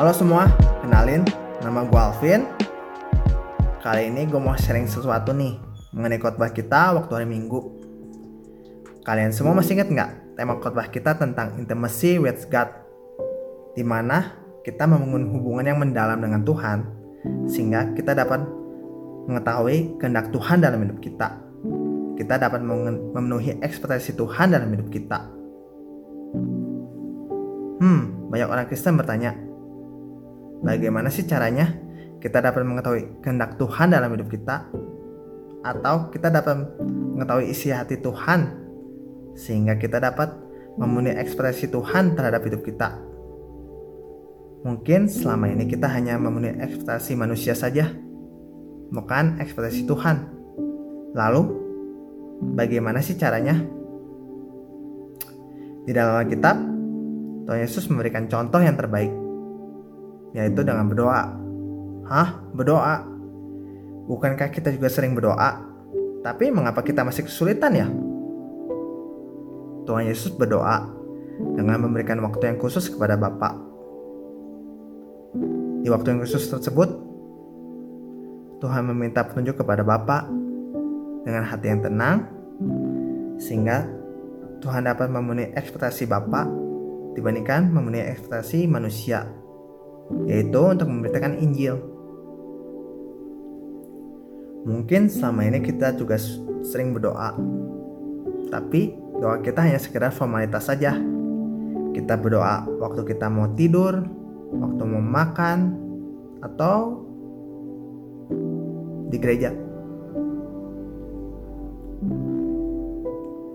Halo semua, kenalin nama gue Alvin. Kali ini gue mau sharing sesuatu nih mengenai khotbah kita waktu hari Minggu. Kalian semua masih ingat nggak tema khotbah kita tentang intimacy with God? Di mana kita membangun hubungan yang mendalam dengan Tuhan sehingga kita dapat mengetahui kehendak Tuhan dalam hidup kita. Kita dapat memenuhi ekspektasi Tuhan dalam hidup kita. Hmm, banyak orang Kristen bertanya, bagaimana sih caranya kita dapat mengetahui kehendak Tuhan dalam hidup kita? Atau kita dapat mengetahui isi hati Tuhan sehingga kita dapat memenuhi ekspresi Tuhan terhadap hidup kita. Mungkin selama ini kita hanya memenuhi ekspektasi manusia saja, bukan ekspektasi Tuhan. Lalu, bagaimana sih caranya? Di dalam Alkitab, Tuhan Yesus memberikan contoh yang terbaik, yaitu dengan berdoa. Hah? Berdoa? Bukankah kita juga sering berdoa? Tapi mengapa kita masih kesulitan ya? Tuhan Yesus berdoa dengan memberikan waktu yang khusus kepada Bapa. Di waktu yang khusus tersebut, Tuhan meminta petunjuk kepada Bapa dengan hati yang tenang, sehingga Tuhan dapat memenuhi ekspektasi Bapak dibandingkan memenuhi ekspektasi manusia, yaitu untuk memberitakan Injil. Mungkin selama ini kita juga sering berdoa, tapi doa kita hanya sekedar formalitas saja. Kita berdoa waktu kita mau tidur, waktu mau makan, atau di gereja.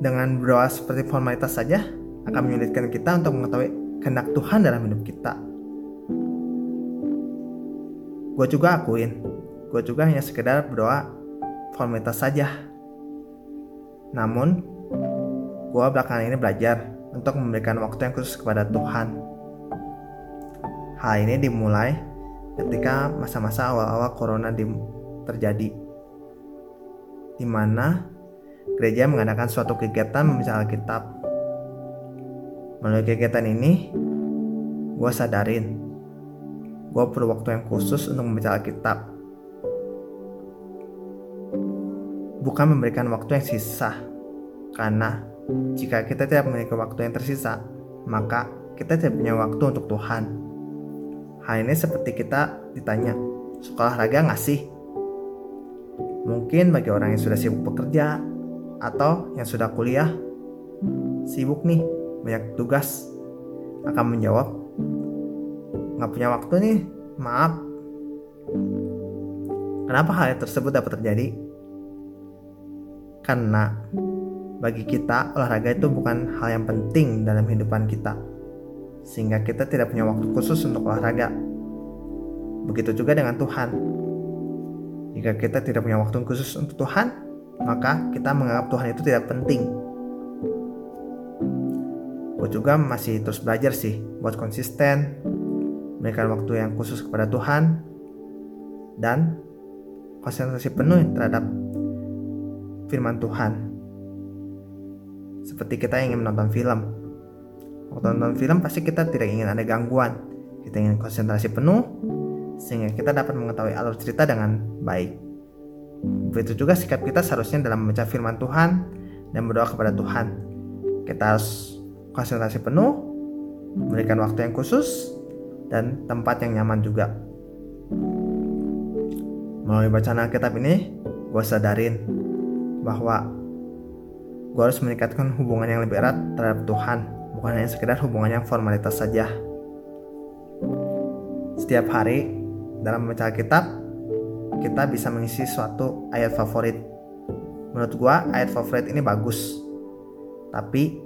Dengan berdoa seperti formalitas saja, akan menyulitkan kita untuk mengetahui kehendak Tuhan dalam hidup kita. Gue juga akuin, gue juga hanya sekedar berdoa formalitas saja. Namun, gue belakangan ini belajar untuk memberikan waktu yang khusus kepada Tuhan. Hal ini dimulai ketika masa-masa awal-awal corona terjadi, di mana gereja mengadakan suatu kegiatan membaca Alkitab Melalui kegiatan ini, gue sadarin gue perlu waktu yang khusus untuk membaca Alkitab. Bukan memberikan waktu yang sisa, karena jika kita tidak memiliki waktu yang tersisa, maka kita tidak punya waktu untuk Tuhan. Hal ini seperti kita ditanya, sekolah raga nggak sih? Mungkin bagi orang yang sudah sibuk bekerja atau yang sudah kuliah, sibuk nih banyak tugas akan menjawab nggak punya waktu nih. Maaf. Kenapa hal tersebut dapat terjadi? Karena bagi kita olahraga itu bukan hal yang penting dalam kehidupan kita. Sehingga kita tidak punya waktu khusus untuk olahraga. Begitu juga dengan Tuhan. Jika kita tidak punya waktu khusus untuk Tuhan maka kita menganggap Tuhan itu tidak penting. Gue juga masih terus belajar sih buat konsisten memberikan waktu yang khusus kepada Tuhan dan konsentrasi penuh terhadap firman Tuhan. Seperti kita ingin menonton film. Waktu nonton film pasti kita tidak ingin ada gangguan. Kita ingin konsentrasi penuh sehingga kita dapat mengetahui alur cerita dengan baik. Begitu juga sikap kita seharusnya dalam membaca firman Tuhan dan berdoa kepada Tuhan. Kita harus konsentrasi penuh, memberikan waktu yang khusus, dan tempat yang nyaman juga. Melalui bacaan Alkitab ini, gue sadarin bahwa gue harus meningkatkan hubungan yang lebih erat terhadap Tuhan, bukan hanya sekedar hubungan yang formalitas saja. Setiap hari dalam membaca Alkitab, kita bisa mengisi suatu ayat favorit. Menurut gue, ayat favorit ini bagus. Tapi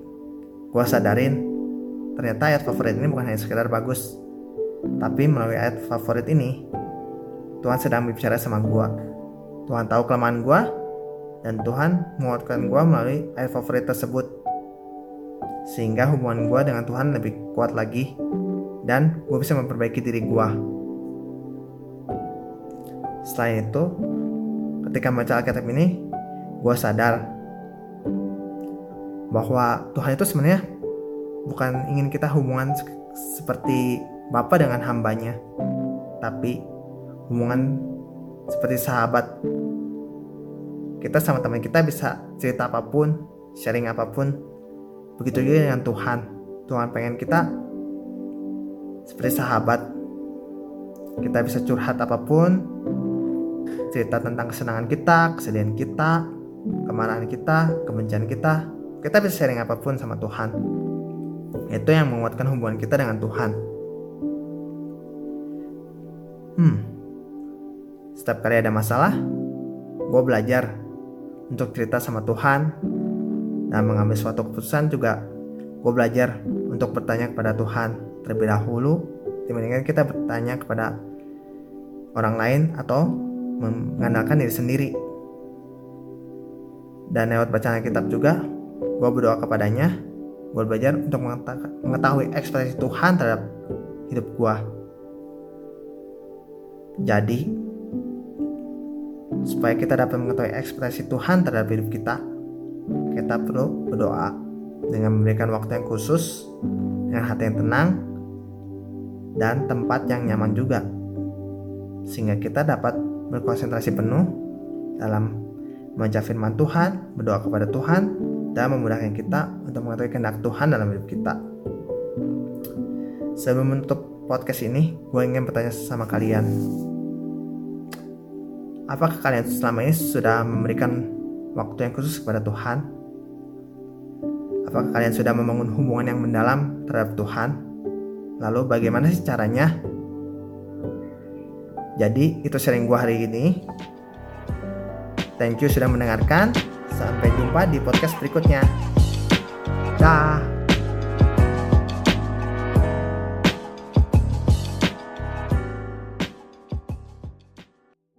Gua sadarin ternyata ayat favorit ini bukan hanya sekedar bagus, tapi melalui ayat favorit ini Tuhan sedang berbicara sama gua. Tuhan tahu kelemahan gua dan Tuhan menguatkan gua melalui ayat favorit tersebut. Sehingga hubungan gua dengan Tuhan lebih kuat lagi dan gue bisa memperbaiki diri gua. Selain itu, ketika membaca Alkitab ini, gue sadar bahwa Tuhan itu sebenarnya bukan ingin kita hubungan seperti Bapa dengan hambanya, tapi hubungan seperti sahabat. Kita sama teman kita bisa cerita apa pun, sharing apa pun. Begitu juga dengan Tuhan. Tuhan pengen kita seperti sahabat. Kita bisa curhat apa pun, cerita tentang kesenangan kita, kesedihan kita, kemarahan kita, kebencian kita. Kita bisa sharing apa pun sama Tuhan. Itu yang menguatkan hubungan kita dengan Tuhan. Hmm, setiap kali ada masalah, gue belajar untuk cerita sama Tuhan dan mengambil suatu keputusan juga. Gue belajar untuk bertanya kepada Tuhan terlebih dahulu dibandingkan kita bertanya kepada orang lain atau mengandalkan diri sendiri. Dan lewat bacaan kitab juga gue berdoa kepadanya gue belajar untuk mengetahui ekspresi Tuhan terhadap hidup gue jadi, supaya kita dapat mengetahui ekspresi Tuhan terhadap hidup kita, kita perlu berdoa dengan memberikan waktu yang khusus, dengan hati yang tenang, dan tempat yang nyaman juga, sehingga kita dapat berkonsentrasi penuh dalam membaca firman Tuhan, berdoa kepada Tuhan, dan memudahkan kita untuk mengetahui kehendak Tuhan dalam hidup kita. Sebelum menutup podcast ini, gue ingin bertanya sama kalian, Apakah kalian selama ini sudah memberikan waktu yang khusus kepada Tuhan? Apakah kalian sudah membangun hubungan yang mendalam terhadap Tuhan? Lalu bagaimana sih caranya? Jadi itu sharing gue hari ini. Thank you sudah mendengarkan. Sampai jumpa di podcast berikutnya. Dah.